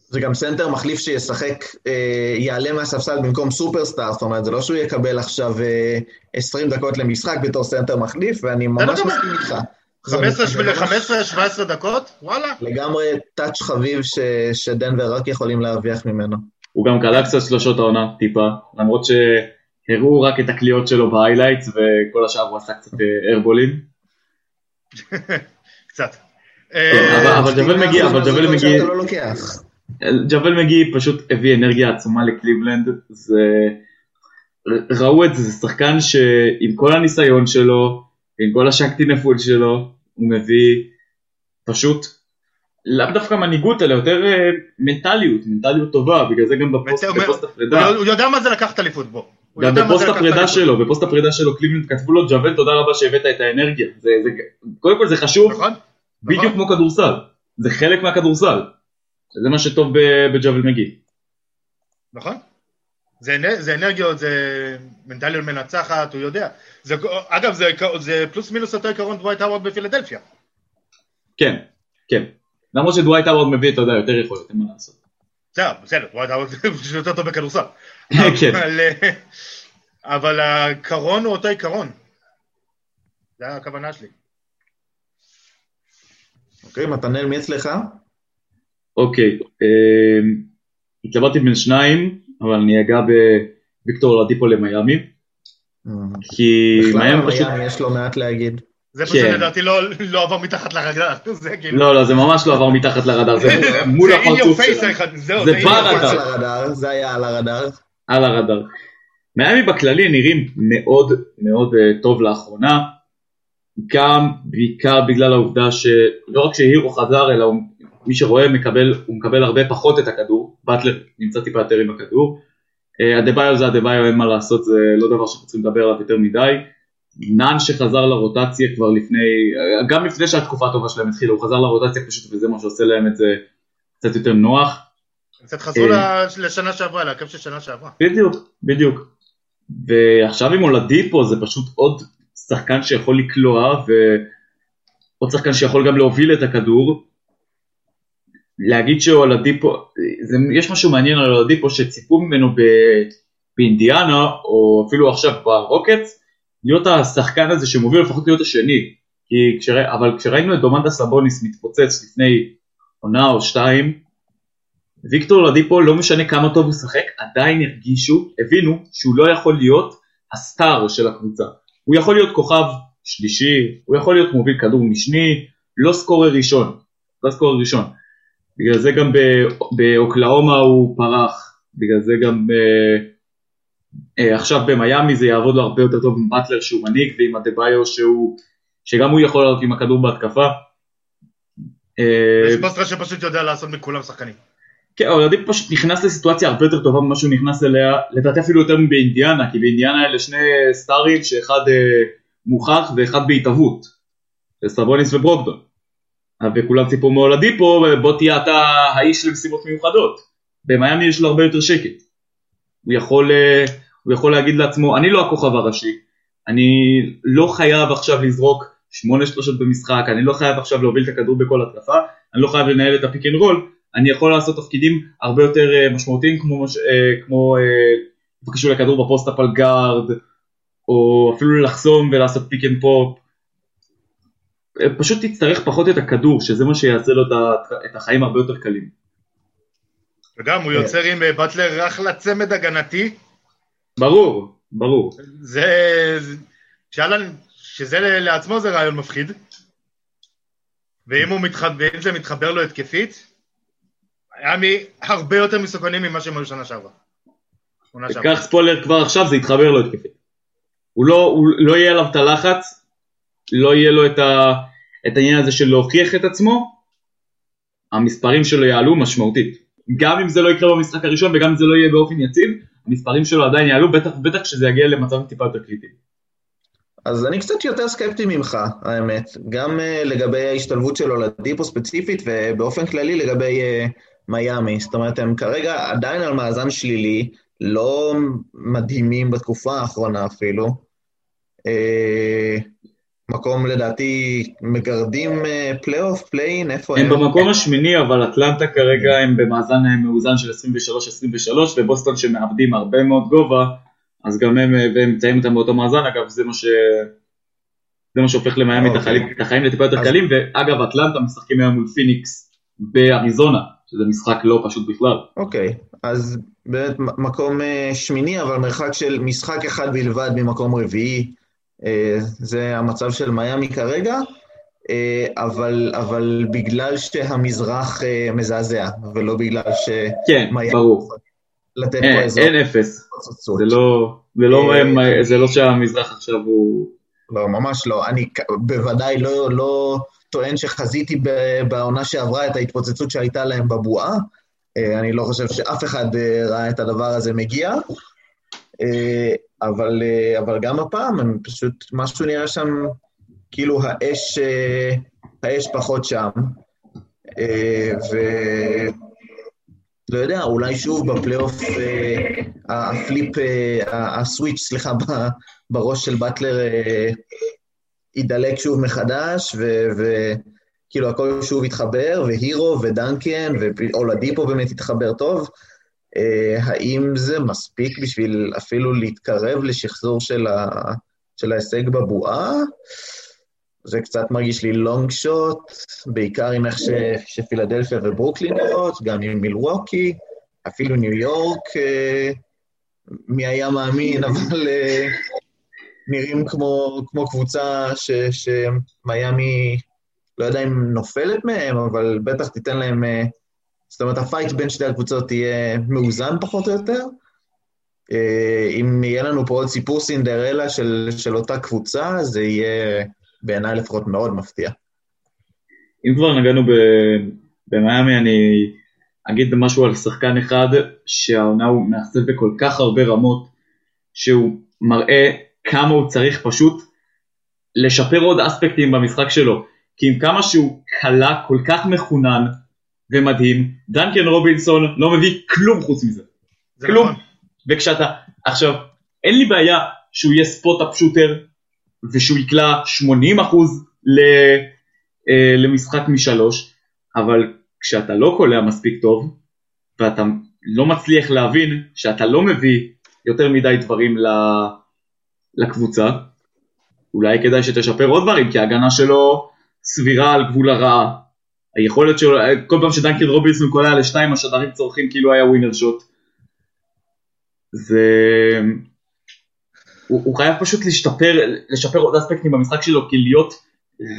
זה גם סנטר מחליף שישחק, אה, יעלה מהספסל במקום סופרסטאר, זאת אומרת, זה לא שהוא יקבל עכשיו אה, 20 דקות למשחק בתור סנטר מחליף, ואני ממש גם- מסכים איתך. זה ממש 15-17 דקות, וואלה. לגמרי touch חביב ש, שדנבר רק יכולים להרוויח ממנו. הוא גם קלע קצת שלושות העונה, טיפה, למרות שהראו רק את הקליעות שלו ב highlights, וכל השאר הוא עשה קצת אה, איירבולים. קצת. אבל- אה, אבל ג'אוול מגי, אבל זה ג'אוול נקודות מגי- ג'אוול מגי פשוט הביא אנרגיה עצומה לקליבלנד, זה... ראו את זה, זה שחקן שעם כל הניסיון שלו, עם כל השאקטין א פול שלו, הוא מביא פשוט, לאו דווקא מנהיגות, אלא יותר אה, מנטליות, מנטליות טובה, בגלל זה גם בפוסט, בפוסט הפרידה, הוא יודע מה זה לקחת אליפות בו. גם בפוסט הפרידה. שלו, בפוסט הפרידה שלו קליבלנד כתבו לו, ג'אוול תודה רבה שהבאת את האנרגיה, זה, זה, קודם כל זה חשוב, נכון? בדיוק נכון. כמו כדורסל, זה חלק מהכדורסל, זה מה שטוב ב- בג'אוול מגי. נכון. זה, זה אנרגיות, זה מנטליות מנצחת, הוא יודע. זה, אגב, זה, זה פלוס מינוס אותו עיקרון דווייט האוורד בפילדלפיה. כן, כן. למרות שדווייט האוורד מביא, אתה יודע, יותר יכולת, אין מה לעשות. בסדר, בסדר, דווייט האוורד זה יותר טוב בכדורסל. כן. אבל, אה, אבל העיקרון הוא אותו עיקרון. זה הכוונה שלי. אוקיי, מתנאל, מי אצלך? אוקיי, אמ, התלבטתי בין שניים, אבל אני אגע בוויקטור לדיפו למיאמי, כי בכלל, מיאמי פשוט... מיאמי יש לו מעט להגיד. זה פשוט כן. לדעתי לא, לא עבר מתחת. זה כאילו... לא, לא, זה ממש לא עבר מתחת לרדאר, זה מול הפרצוף זהו, זה ברדאר. זה היה על הרדאר. על הרדאר. מיאמי בכללי נראים מאוד מאוד אה, טוב לאחרונה, גם בעיקר בגלל העובדה שלא רק שהירו חזר, אלא הוא- מי שרואה מקבל, הוא מקבל הרבה פחות את הכדור, באטלר נמצא טיפה יותר עם הכדור, אה, אדה-ביו זה אדה-ביו, אין מה לעשות, זה לא דבר שאנחנו צריכים לדבר עליו יותר מדי. נאן שחזר לרוטציה כבר לפני, אה, גם לפני שהתקופה הטובה שלהם התחילה, הוא חזר לרוטציה פשוט וזה מה שעושה להם את זה קצת יותר נוח. קצת חזרו אה. לשנה שעברה, להרכב של שנה שעברה. בדיוק, בדיוק. ועכשיו עם אולדיפו זה פשוט עוד שחקן שיכול לקלוע ועוד שחקן שיכול גם להוביל את הכדור. להגיד שאולדיפו, יש משהו מעניין על אולדיפו שציפו ממנו ב, באינדיאנה או אפילו עכשיו ברוקטס להיות השחקן הזה שמוביל לפחות להיות השני. כי כשרא, אבל כשראינו את דומנדה סבוניס מתפוצץ לפני עונה או שתיים ויקטור לדיפו לא משנה כמה טוב הוא שחק, עדיין הרגישו, הבינו שהוא לא יכול להיות הסטאר של הקבוצה. הוא יכול להיות כוכב שלישי, הוא יכול להיות מוביל כדור משני, לא סקורר ראשון, לא סקורר ראשון. בגלל זה גם באוקלאומה הוא פרח, בגלל זה גם ב... אה, עכשיו במיאמי זה יעבוד לו הרבה יותר טוב עם באטלר שהוא מנהיג ועם אדה-ביו שהוא, שגם הוא יכול לעלות עם הכדור בהתקפה. אה, יש פוסטרה שפשוט יודע לעשות מכולם שחקנים. כן, אבל עדיף פשוט נכנס לסיטואציה הרבה יותר טובה ממה שהוא נכנס אליה, לדעתי אפילו יותר מבאינדיאנה, כי באינדיאנה אלה שני סטארים שאחד אה, מוכח ואחד בהתהוות, סאבוניס וברוגדון. וכולם ציפו מאולדיפו, בוא תהיה אתה האיש למשימות מיוחדות. במיאמי יש לו הרבה יותר שקט. הוא יכול, אה, הוא יכול להגיד לעצמו, אני לא הכוכב הראשי, אני לא חייב עכשיו לזרוק שמונה שלושות במשחק, אני לא חייב עכשיו להוביל את הכדור בכל התקפה, אני לא חייב לנהל את ה pick and roll, אני יכול לעשות תפקידים הרבה יותר אה, משמעותיים כמו, אה, כמו קשור לכדור ב post-up על guard, או אפילו לחסום ולעשות pick and pop. פשוט תצטרך פחות את הכדור, שזה מה שיעשה לו את החיים הרבה יותר קלים. וגם הוא יוצר עם אה, באטלר אחלה צמד הגנתי. ברור, ברור. זה... שלא, שזה לעצמו זה רעיון מפחיד. ואם הוא מתח... ואם זה מתחבר לו התקפית, היה מי הרבה יותר מסוכנים ממה שהם היו שנה שעברה. קח ספוילר כבר עכשיו, זה יתחבר לו התקפית. הוא לא, הוא לא יהיה עליו את הלחץ, לא יהיה לו את, ה, את העניין הזה של להוכיח את עצמו, המספרים שלו יעלו משמעותית. גם אם זה לא יקרה במשחק הראשון וגם אם זה לא יהיה באופן יציב, המספרים שלו עדיין יעלו, בטח, בטח כשזה יגיע למצבים טיפה יותר קריטיים. אז אני קצת יותר סקפטי ממך, האמת. גם uh, לגבי ההשתלבות שלו אולדיפו ספציפית, ובאופן כללי לגבי uh, מיאמי. זאת אומרת, הם כרגע עדיין על מאזן שלילי, לא מדהימים בתקופה האחרונה אפילו. Uh, מקום לדעתי מגרדים פלייאוף, play-in, איפה הם? הם במקום השמיני, אבל אטלנטה כרגע הם במאזן מאוזן של 23-23, ובוסטון שמאבדים הרבה מאוד גובה, אז גם הם, והם נמצאים איתם באותו מאזן, אגב זה מה ש... זה מה שהופך למיאמי okay. אוקיי. את החיים לטיפה יותר. קלים, ואגב אטלנטה משחקים היום מול פיניקס באריזונה, שזה משחק לא פשוט בכלל. אוקיי. אז באמת מקום שמיני, אבל מרחק של משחק אחד בלבד ממקום רביעי. אה, זה המצב של מיאמי כרגע, אה, אבל, אבל בגלל שהמזרח אה, מזעזע, ולא בגלל כן, ברור. לתת אין, פה איזו... אין אפס. זה לא, זה, לא, זה לא שהמזרח עכשיו הוא... לא, ממש לא. אני בוודאי לא, לא טוען שחזיתי בעונה שעברה את ההתפוצצות שהייתה להם בבועה. אני לא חושב שאף אחד ראה את הדבר הזה מגיע. אבל, אה, אבל גם הפעם, הם פשוט, משהו נראה שם, כאילו האש, אה, האש פחות שם. אה, ו... לא יודע, אולי שוב בפלייאוף ה flip, ה switch, סליחה, בראש של באטלר יידלק שוב מחדש, וכאילו הכל שוב יתחבר, והירו ודאנקן, ואולדיפו באמת יתחבר טוב. אה, האם זה מספיק בשביל אפילו להתקרב לשחזור של, ה... של ההישג בבועה? זה קצת מרגיש לי long shot, בעיקר עם איך ש... שפילדלפיה וברוקלין נראות, גם עם מילווקי, אפילו ניו יורק, אה, מי היה מאמין, אבל אה, נראים כמו, כמו קבוצה ש... שמיאמי, לא יודע אם נופלת מהם, אבל בטח תיתן להם זאת אומרת, ה fight בין שתי הקבוצות יהיה מאוזן פחות או יותר. אה, אם יהיה לנו פה עוד סיפור סינדרלה של, של אותה קבוצה, זה יהיה בעיניי לפחות מאוד מפתיע. אם כבר נגענו במיאמי, אני אגיד משהו על שחקן אחד, שהעונה הוא מאכזב בכל כך הרבה רמות, שהוא מראה כמה הוא צריך פשוט לשפר עוד אספקטים במשחק שלו. כי עם כמה שהוא קלה כל כך מחונן, ומדהים, דנקן רובינסון לא מביא כלום חוץ מזה. כלום. נכון. וכשאתה, עכשיו, אין לי בעיה שהוא יהיה ספוט-אפ שוטר ושהוא יקלע 80% ל, אה, למשחק משלוש, אבל כשאתה לא קולע מספיק טוב ואתה לא מצליח להבין שאתה לא מביא יותר מדי דברים לקבוצה, אולי כדאי שתשפר עוד דברים, כי ההגנה שלו סבירה על גבול הרעה, היכולת שלו, כל פעם שדנקן רובינסון קולע לשתיים השדרים צורכים כאילו היה ווינר שוט. זה... הוא, הוא חייב פשוט להשתפר, לשפר עוד אספקטים במשחק שלו, כי להיות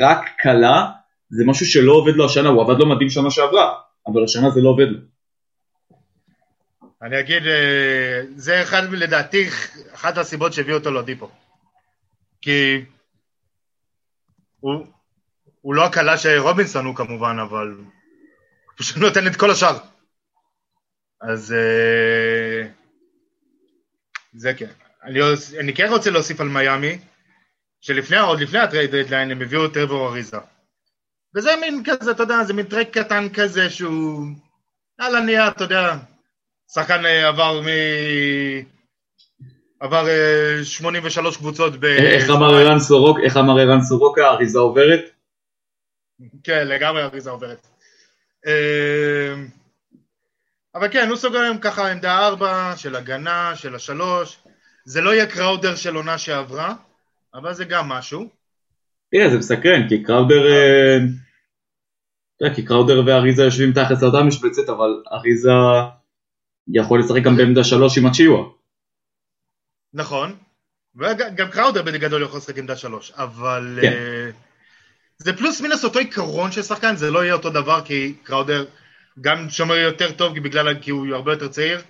רק קלה זה משהו שלא עובד לו השנה, הוא עבד לו מדהים שנה שעברה, אבל השנה זה לא עובד לו. אני אגיד, אה, זה אחד, לדעתי, אחת הסיבות שהביאו אותו לדיפו. כי הוא, הוא לא הקלה של רובינסון הוא כמובן, אבל הוא פשוט נותן את כל השאר. אז אה, זה כן. אני, אני כן רוצה להוסיף על מיאמי, שלפני, עוד לפני ה trade deadline הם הביאו את טרוור אריזה. וזה מין כזה, אתה יודע, זה מין טרייד קטן כזה שהוא על הנייר, אתה יודע, שחקן אה, עבר מ... עבר 83 אה, קבוצות ב... איך אמר ערן סורוקה, האריזה עוברת? כן, לגמרי אריזה עוברת. אמ, אבל כן, הוא סוגר היום ככה עמדה ארבע, של הגנה, של השלוש. זה לא יהיה קראודר של עונה שעברה, אבל זה גם משהו. תראה, זה מסקרן, כי קראודר... אה, אתה יודע, כי קראודר ואריזה יושבים תחת לאותה משבצת, אבל אריזה יכול לשחק גם בעמדה שלוש עם הצ'יווה. נכון, וגם קראודר בגדול יכול לשחק עמדה שלוש, אבל... כן. Uh, זה פלוס מינוס אותו עיקרון של שחקן, זה לא יהיה אותו דבר כי קראודר גם שומר יותר טוב בגלל, כי הוא הרבה יותר צעיר,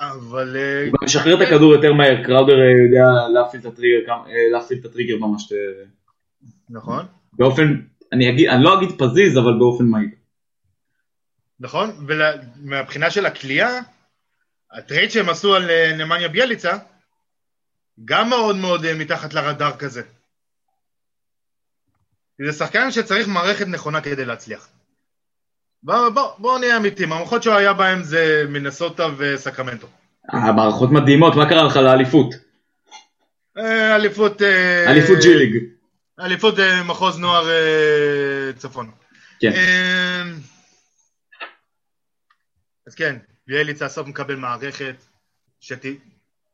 אבל... אה, הוא משחרר את הכדור יותר מהר, קראודר אה, יודע להפעיל את הטריגר, אה, להפעיל את הטריגר ממש... נכון. באופן, אני, אגיד, אני לא אגיד פזיז, אבל באופן מהיר. נכון, ומהבחינה של הקליעה, ה trade שהם עשו על נמניה ביילצה, גם מאוד מאוד מתחת לרדאר כזה. זה שחקן שצריך מערכת נכונה כדי להצליח. בואו בוא, בוא נהיה אמיתיים, המערכות שהוא היה בהן זה מנסוטה וסקרמנטו. המערכות מדהימות, מה קרה לך לאליפות? אה, אליפות... אה, אליפות ג'י ליג. אליפות אה, מחוז נוער צפון. כן. אז כן, ביאליצה סוף מקבל מערכת שת...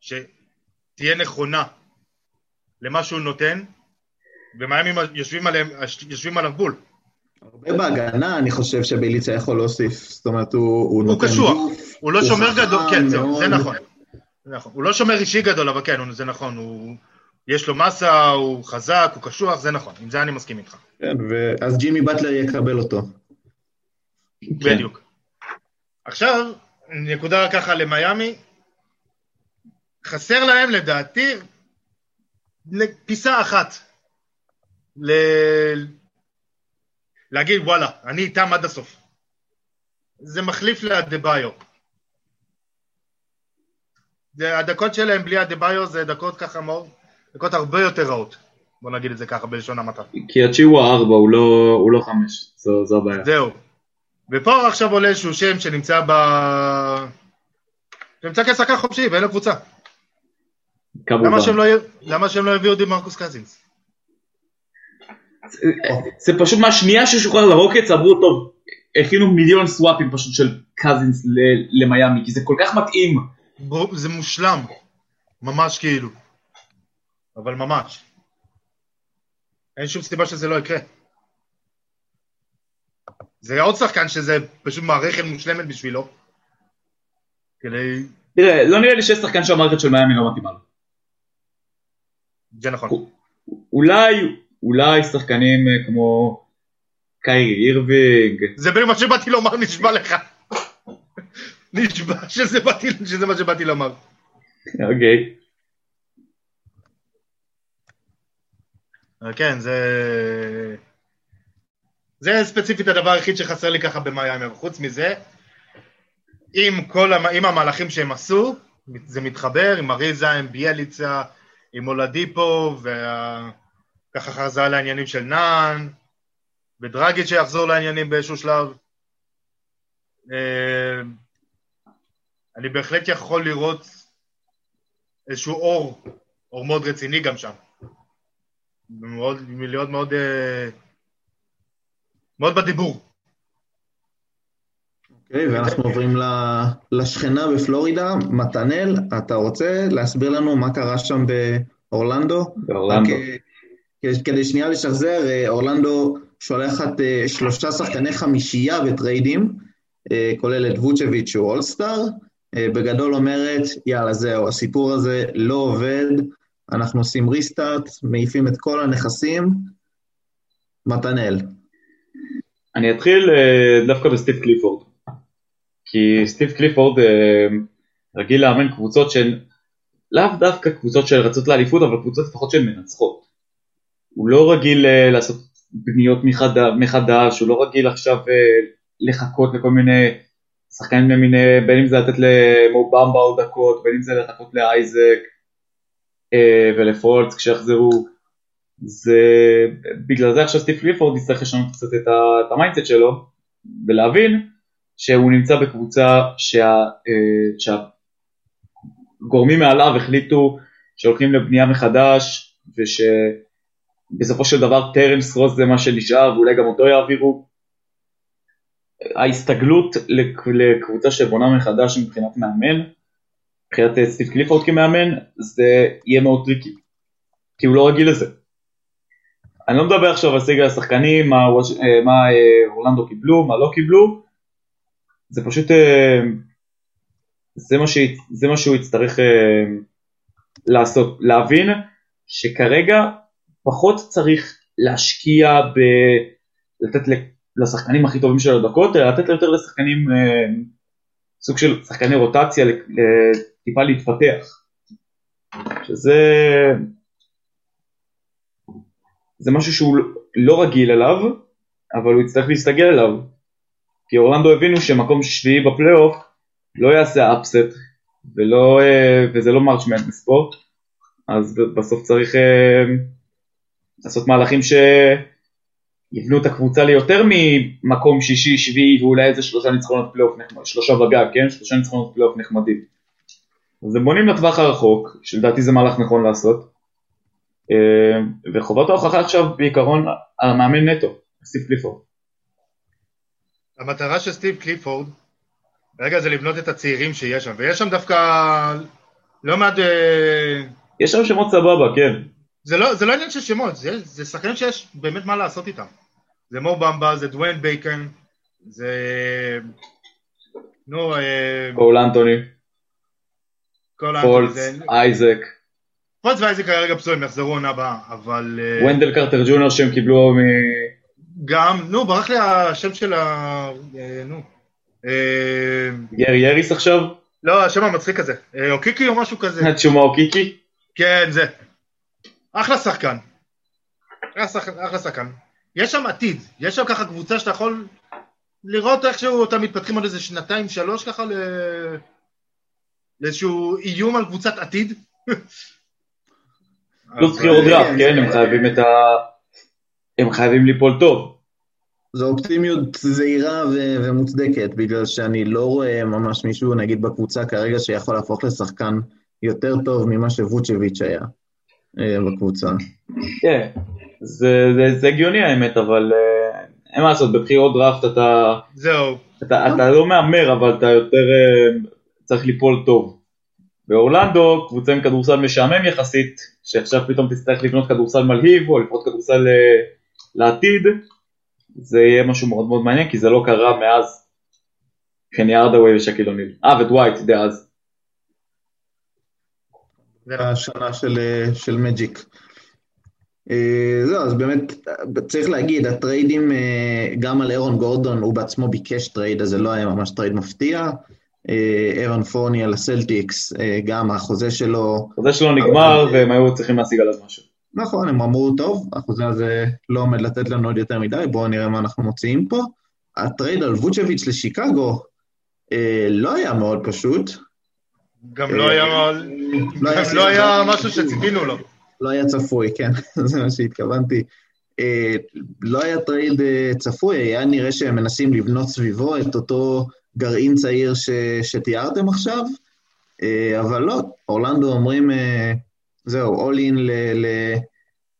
שתהיה נכונה למה שהוא נותן, ומיאמי יושבים, עליהם, יושבים עליו בול. הרבה בהגנה אני חושב שביליצה יכול להוסיף, זאת אומרת הוא, הוא הוא נותן קשוח, גוף, הוא לא הוא שומר גדול, כן, זה מאוד. נכון. זה נכון. הוא לא שומר אישי גדול, אבל כן, זה נכון, הוא... יש לו מסה, הוא חזק, הוא קשוח, זה נכון, עם זה אני מסכים איתך. כן, ואז ג'ימי באטלר יקבל אותו. כן. בדיוק. עכשיו, נקודה ככה למיאמי, חסר להם לדעתי פיסה אחת. ל... להגיד וואלה, אני איתם עד הסוף. זה מחליף. זה- הדקות שלהם בלי הדה-ביו זה דקות ככה מאוד, דקות הרבה יותר רעות. בוא נגיד את זה ככה בלשון המעטה. כי הצ'י הוא הארבע, הוא לא, הוא לא חמש, זו, זו הבעיה. זהו. ופה עכשיו עולה איזשהו שם שנמצא ב... שנמצא כשחקן חופשי ואין לו קבוצה. כמובן. למה שהם לא, למה שהם לא יביאו די מרקוס קזינס? זה פשוט מהשנייה ששוחרר לרוקטס אמרו טוב, הכינו מיליון סוואפים פשוט של קזינס למיאמי, כי זה כל כך מתאים. זה מושלם. ממש כאילו. אבל ממש. אין שום סיבה שזה לא יקרה. זה עוד שחקן שזה פשוט מערכת מושלמת בשבילו. כדי... תראה, לא נראה לי שיש שחקן שהמערכת של מיאמי לא מתאימה לו. זה נכון. אולי, אולי שחקנים אה, כמו קיירי אירוויג, זה בדיוק מה שבאתי לומר, נשבע לך. נשבע שזה באתי, שזה מה שבאתי לומר. אוקיי. אבל כן, זה... זה ספציפית הדבר היחיד שחסר לי ככה במיאמי, אבל חוץ מזה, עם כל המ... עם המהלכים שהם עשו, זה מתחבר עם אריזה, עם ביאליצה, עם אולדיפו, וככה חזרה לעניינים של נאן, ודרגיץ' שיחזור לעניינים באיזשהו שלב. אה, אני בהחלט יכול לראות איזשהו אור, אור מאוד רציני גם שם. מאוד, להיות מאוד, אה, מאוד בדיבור. אוקיי, ואנחנו עוברים לשכנה בפלורידה, מתנאל, אתה רוצה להסביר לנו מה קרה שם באורלנדו? באורלנדו. רק, אה, כדי שנייה לשחזר, אה, אורלנדו שולחת אה, שלושה שחקני חמישייה בטריידים, אה, כולל את ווצ'ביץ' שהוא all-star, בגדול אומרת, יאללה זהו, הסיפור הזה לא עובד, אנחנו עושים restart, מעיפים את כל הנכסים, מתנאל. אני אתחיל דווקא בסטיב קליפורד. כי סטיב קליפורד רגיל לאמן קבוצות שהן לאו דווקא קבוצות שרצות לאליפות, אבל קבוצות לפחות שהן מנצחות. הוא לא רגיל אה, לעשות בניות מחדש, מחדש, הוא לא רגיל עכשיו אה, לחכות לכל מיני שחקנים למיניהם, בין אם זה לתת למו במבה עוד דקות, בין אם זה לחכות לאייזק אה, ולפולץ כשיחזרו. זה בגלל זה עכשיו סטיב קליפורד יצטרך לשנות קצת את, ה, את ה mindset שלו ולהבין שהוא נמצא בקבוצה שה, שהגורמים מעליו החליטו שהולכים לבנייה מחדש ושבסופו של דבר טרנס רוס זה מה שנשאר ואולי גם אותו יעבירו. ההסתגלות לק- לקבוצה שבונה מחדש מבחינת מאמן, מבחינת אה, סטיב קליפורד כמאמן, זה יהיה מאוד טריקי כי הוא לא רגיל לזה. אני לא מדבר עכשיו על סגל השחקנים, מה, וואש- אה, מה אה, אורלנדו קיבלו, מה לא קיבלו, זה פשוט, זה מה, ש, זה מה שהוא יצטרך לעשות, להבין שכרגע פחות צריך להשקיע ב... לתת לשחקנים הכי טובים של הדקות, אלא לתת יותר לשחקנים, אה, סוג של שחקני רוטציה, ל- טיפה להתפתח. שזה זה משהו שהוא לא רגיל אליו, אבל הוא יצטרך להסתגל אליו. כי אורלנדו הבינו שמקום שביעי בפלייאוף לא יעשה upset, ולא, אה, וזה לא March Madness ספורט, אז בסוף צריך אה, לעשות מהלכים שיבנו את הקבוצה ליותר ממקום שישי, שביעי ואולי איזה שלושה ניצחונות פלייאוף נחמד, שלושה בגג, כן? שלושה ניצחונות פלייאוף נחמדים. אז הם בונים לטווח הרחוק, שלדעתי זה מהלך נכון לעשות. אה, וחובת ההוכחה עכשיו בעיקרון המאמן נטו, סטיב קליפורד. המטרה של סטיב קליפורד, רגע זה לבנות את הצעירים שיש שם, ויש שם דווקא לא מעט... אה, יש שם שמות סבבה, כן. זה לא, זה לא עניין של שמות, זה, זה שחקנים שיש באמת מה לעשות איתם. זה מו במבה, זה דוויין בייקן, זה... נו... אה, קול אנטוני. זה- אייזק, פולץ ואייזק כרגע פצועים, יחזרו עונה הבאה, אבל... אה, ונדל קרטר ג'וניור שהם קיבלו מ... גם, נו, ברח לי השם של ה... אה, נו. אה, גרי יריס עכשיו? לא, השם המצחיק הזה. אה, אוקיקי או משהו כזה. צ'ומה קיקי? כן, זה. אחלה שחקן. אחלה שחקן- אחלה שחקן. יש שם עתיד, יש שם ככה קבוצה שאתה יכול לראות איכשהו אותם מתפתחים עוד איזה שנתיים, שלוש ככה ל... לאיזשהו איום על קבוצת עתיד. פלוס אז, בחירות אה, כן? הם חייבים את ה... הם חייבים ליפול טוב. זו אופטימיות זהירה ו- ומוצדקת, בגלל שאני לא רואה ממש מישהו, נגיד בקבוצה כרגע, שיכול להפוך לשחקן יותר טוב ממה שווצ'ביץ' היה בקבוצה. כן. זה זה- זה הגיוני האמת, אבל אה, אין מה לעשות, בבחירות דראפט אתה... זהו. אתה, אתה לא מהמר, אבל אתה יותר אה, צריך ליפול טוב. באורלנדו, קבוצה עם כדורסל משעמם יחסית, שעכשיו פתאום תצטרך לבנות כדורסל מלהיב, או לפחות כדורסל אה, לעתיד, זה יהיה משהו מאוד מאוד מעניין, כי זה לא קרה מאז קני ארדווי ושקיל אוניל. אה, ודווייט דאז. זה. השנה של, אה, של מג'יק. אה, זהו, אז באמת, צריך להגיד, הטריידים, אה, גם על אירון גורדון, הוא בעצמו ביקש טרייד, אז זה לא היה ממש טרייד מפתיע. אוון פורנייה על הסלטיקס, גם החוזה שלו, החוזה שלו נגמר, והם היו צריכים להשיג עליו משהו. נכון, הם אמרו, טוב, החוזה הזה לא עומד לתת לנו עוד יותר מדי, בואו נראה מה אנחנו מוציאים פה. הטרייד על ווצ'ביץ' לשיקגו אה, לא היה מאוד פשוט, גם לא היה... לא גם לא היה משהו שציפינו לו. לא היה צפוי, כן, זה מה שהתכוונתי. אה, לא היה טרייד אה, צפוי, היה נראה שהם מנסים לבנות סביבו את אותו גרעין צעיר ש, שתיארתם עכשיו, אה, אבל לא, אורלנדו אומרים, אה, זהו, all in ל-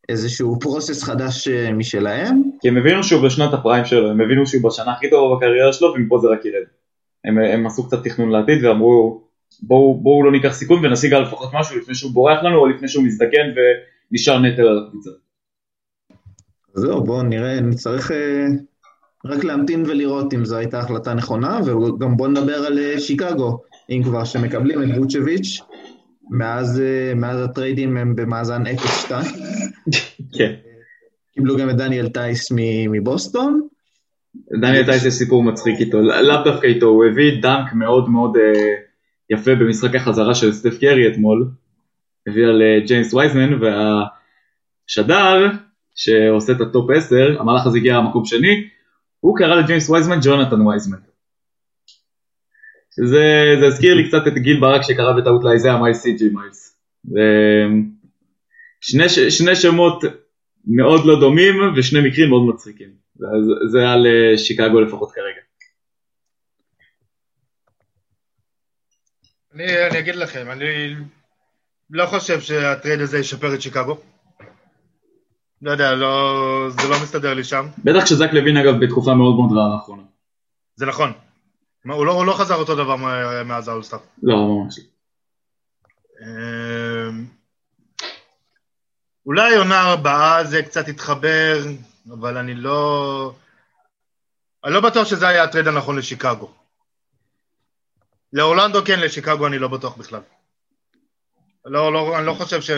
לאיזשהו process חדש אה, משלהם. כי הם הבינו שהוא בשנת ה prime שלו, הם הבינו שהוא בשנה הכי טובה בקריירה שלו, ומפה זה רק ירד. הם, הם עשו קצת תכנון לעתיד ואמרו, בואו בוא לא ניקח סיכון ונשיג על לפחות משהו לפני שהוא בורח לנו, או לפני שהוא מזדקן ונשאר נטל על הקבוצה. זהו, בואו נראה, נצטרך אה, רק להמתין ולראות אם זו הייתה החלטה נכונה, וגם בואו נדבר על אה, שיקגו, אם כבר שמקבלים את ווצ'ביץ', מאז, אה, מאז הטריידים הם במאזן 0-2, כן. קיבלו גם את דניאל טייס מבוסטון, דניאל טייס יש סיפור מצחיק איתו, לאו דווקא איתו, הוא הביא דנק מאוד מאוד אה, יפה במשחק החזרה של סטף קרי אתמול, הביא על אה, ג'יימס וייזמן, והשדר שעושה את ה top 10, המהלך הזה הגיע למקום שני, הוא קרא לג'יימס וייזמן ג'ונתן וייזמן. שזה זה הזכיר לי קצת את גיל ברק שקרא בטעות לאיזיה מיילס סי.ג'י מיילס. שני, שני שמות מאוד לא דומים ושני מקרים מאוד מצחיקים. זה- זה על אה, שיקגו לפחות כרגע. אני, אני אגיד לכם, אני לא חושב שהטרייד הזה ישפר את שיקגו. לא יודע, לא, זה לא מסתדר לי שם. בטח שזאק לאבין אגב בתקופה מאוד מאוד רעה לאחרונה. זה נכון. מה, הוא לא, הוא לא חזר אותו דבר מאז האולסטאר. לא, ממש. לא. אמ, אולי עונה הבאה זה קצת יתחבר, אבל אני לא... אני לא בטוח שזה היה הטרייד הנכון לשיקגו. לאורלנדו כן, לשיקגו אני לא בטוח בכלל. לא, לא, אני לא חושב ש...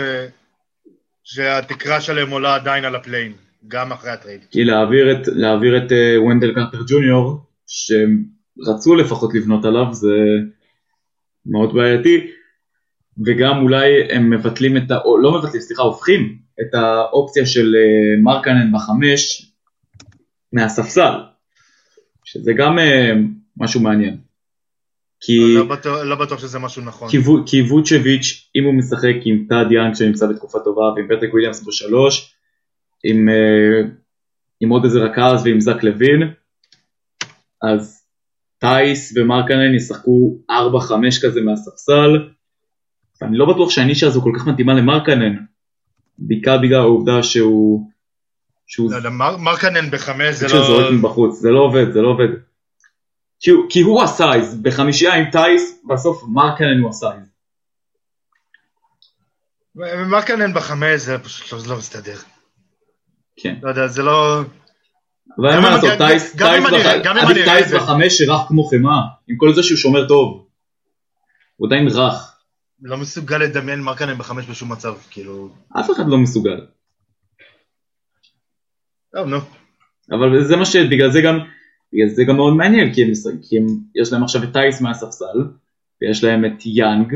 שהתקרה שלהם עולה עדיין על הפליי אין, גם אחרי הטרייד. כי להעביר את, להעביר את uh, וונדל קרטר ג'וניור, שהם רצו לפחות לבנות עליו, זה מאוד בעייתי, וגם אולי הם מבטלים את ה... או לא מבטלים, סליחה, הופכים את האופציה של uh, מרקנן בחמש מהספסל, שזה גם uh, משהו מעניין. כי, לא בטוח- לא בטוח שזה משהו נכון. כי, וו- כי ווצ'ביץ', אם הוא משחק עם טאד יאנג שנמצא בתקופה טובה, ועם פטריק וויליאמס בשלוש, עם, אה, עם עוד איזה רכז ועם זאק לאבין, אז טייס ומרקנן ישחקו 4-5 כזה מהספסל, ואני לא בטוח שהנישה הזו כל כך מתאימה למרקנן, בעיקר בגלל העובדה שהוא... שהוא לא יודע, מר- מרקנן בחמש זה לא... מבחוץ, זה לא עובד, זה לא עובד. כי, הוא- כי הוא ה size, בחמישייה עם טייס, בסוף מרקנן הוא ה size. מרקנן בחמש זה פשוט לא מסתדר. כן. לא יודע, זה לא... אבל אין מה לעשות, טייס, טייס זה. בחמש שרך כמו חמאה, עם כל זה שהוא שומר טוב. הוא עדיין רך, לא מסוגל לדמיין מרקנן בחמש בשום מצב, כאילו... אף אחד לא מסוגל. טוב, נו. אבל זה מה ש... בגלל זה גם, בגלל זה גם מאוד מעניין, כי, הם, כי הם, יש להם עכשיו את טייס מהספסל, ויש להם את יאנג,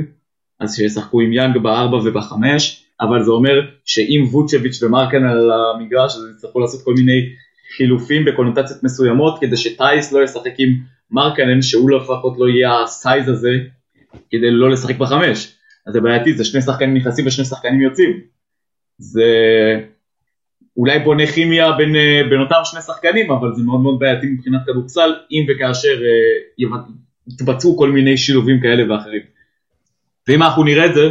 אז שישחקו עם יאנג בארבע ובחמש, אבל זה אומר שאם ווצ'ביץ' ומרקנן על המגרש, אז יצטרכו לעשות כל מיני חילופים בקונוטציות מסוימות, כדי שטייס לא ישחק עם מרקנן, שהוא לפחות לא יהיה ה size הזה, כדי לא לשחק בחמש. אז זה בעייתי, זה שני שחקנים נכנסים ושני שחקנים יוצאים. זה אולי בונה כימיה בין, אה, בין אותם שני שחקנים, אבל זה מאוד מאוד בעייתי מבחינת כדורסל, אם וכאשר אה, יתבצעו כל מיני שילובים כאלה ואחרים. ואם אנחנו נראה את זה,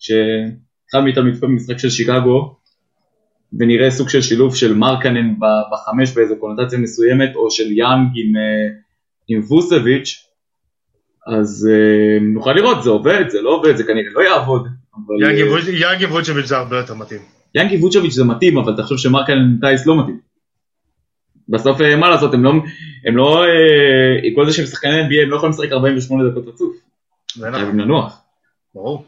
כשאחד מאיתנו יצפה במשחק של שיקגו, ונראה סוג של שילוב של מרקנן בחמש באיזו קונוטציה מסוימת, או של יאנג עם, אה, עם ווסביץ', אז אה, נוכל לראות, זה עובד, זה לא עובד, זה כנראה לא יעבוד. אבל, ווצ'- יאנגי ווצ'ביץ' זה הרבה יותר מתאים. ינקי ווצ'ביץ' זה מתאים, אבל תחשוב שמרקלן טייס לא מתאים. בסוף אה, מה לעשות, הם לא, הם לא, אה, כל זה שהם שחקני NBA הם לא יכולים לשחק 48 דקות רצוף, זה נכון, חייבים לנוח. ברור.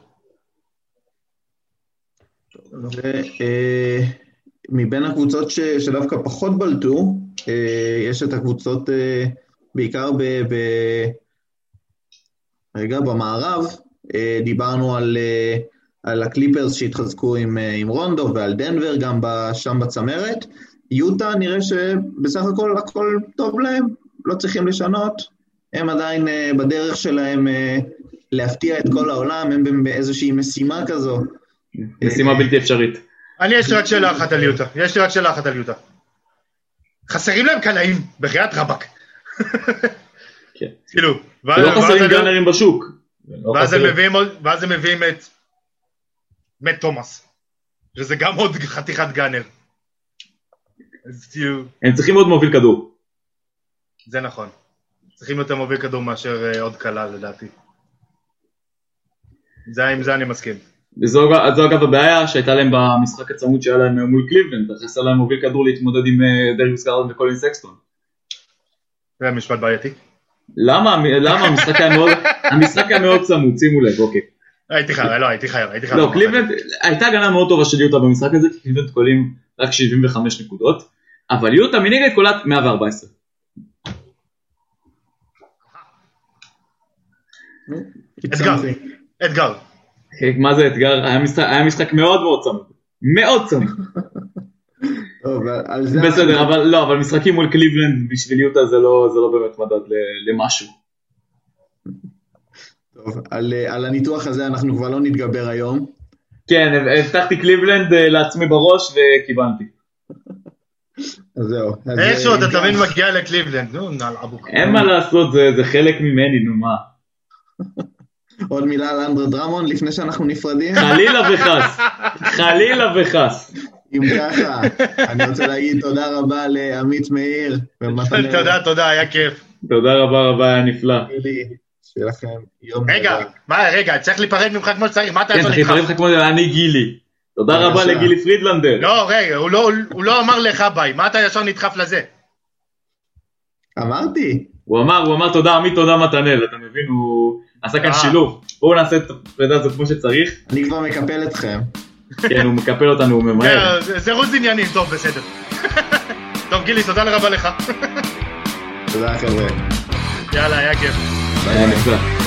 ומבין הקבוצות ש, שדווקא פחות בלטו, אה, יש את הקבוצות אה, בעיקר ב... ב רגע, במערב, אה, דיברנו על, אה, על הקליפרס שהתחזקו עם, אה, עם רונדו ועל דנבר גם ב- שם בצמרת. יוטה נראה שבסך הכל הכל טוב להם, לא צריכים לשנות, הם עדיין אה, בדרך שלהם אה, להפתיע את כל העולם, הם באיזושהי משימה כזו. משימה בלתי אפשרית. אני יש לי רק שאלה אחת על יוטה. יש לי רק שאלה אחת על יוטה. חסרים להם קלעים, בחייאת רבאק. כן. כאילו, ואז חסרים גאנרים בשוק. לא ואז הם מביאים את מת תומאס. שזה גם עוד חתיכת gunner. אז כאילו, הם צריכים עוד מוביל כדור. זה נכון. צריכים יותר מוביל כדור מאשר אה, עוד קלע לדעתי. זה, עם זה אני מסכים. וזו זו אגב הבעיה שהייתה להם במשחק הצמוד שהיה להם מול קליבלנד, חסר להם מוביל כדור להתמודד עם אה, דריוס גארלנד וקולין סקסטון. זה משפט בעייתי. למה? למה? המשחק היה מאוד, המשחק היה מאוד צמוד, שימו לב, אוקיי. הייתי חייב, לא, הייתי חייב, הייתי חייב. לא, קליבלנד, הייתה הגנה מאוד טובה של יוטה במשחק הזה, כי קליבלנד קולעים רק 75 נקודות, אבל יוטה מנגד קולעת 114. אתגר, אתגר. מה זה אתגר? היה משחק, מאוד מאוד צמוד. מאוד צמוד. בסדר, אבל לא, אבל משחקים מול קליבלנד בשביל יוטה זה לא, זה לא באמת מדד ל- למשהו. טוב, על, על הניתוח הזה אנחנו כבר לא נתגבר היום. כן, הבטחתי קליבלנד אה, לעצמי בראש וקיבלתי. אז זהו. איכשהו אה, אתה תמיד מגיע לקליבלנד, נו, נעל אבוק. אין מה לעשות, זה, זה חלק ממני, נו מה. עוד מילה על אנדרה דרמון לפני שאנחנו נפרדים? חלילה וחס. חלילה וחס. אם ככה, אני רוצה להגיד תודה רבה לעמית מאיר. תודה, תודה, היה כיף. תודה רבה רבה, היה נפלא. שיהיה לכם יום רגע. מה, רגע, צריך להיפרד ממך כמו שצריך, מה אתה כן, יכול צריך לדחוף? לך כמו אני גילי. תודה. רבה לגילי פרידלנדר. לא, רגע, הוא לא- הוא לא אמר לך ביי, מה אתה ישר נדחף לזה? אמרתי. הוא אמר, הוא אמר תודה עמית, תודה מתנאל, אתה מבין? הוא עשה כאן אה. שילוב. בואו נעשה את הפרידה הזאת כמו שצריך. אני כבר מקפל אתכם. כן, הוא מקפל אותנו, הוא ממהר. זה- זה רוץ עניינים, טוב, בסדר. טוב, גילי, תודה רבה לך. תודה חבר'ה. יאללה, היה כיף. היה נפלא.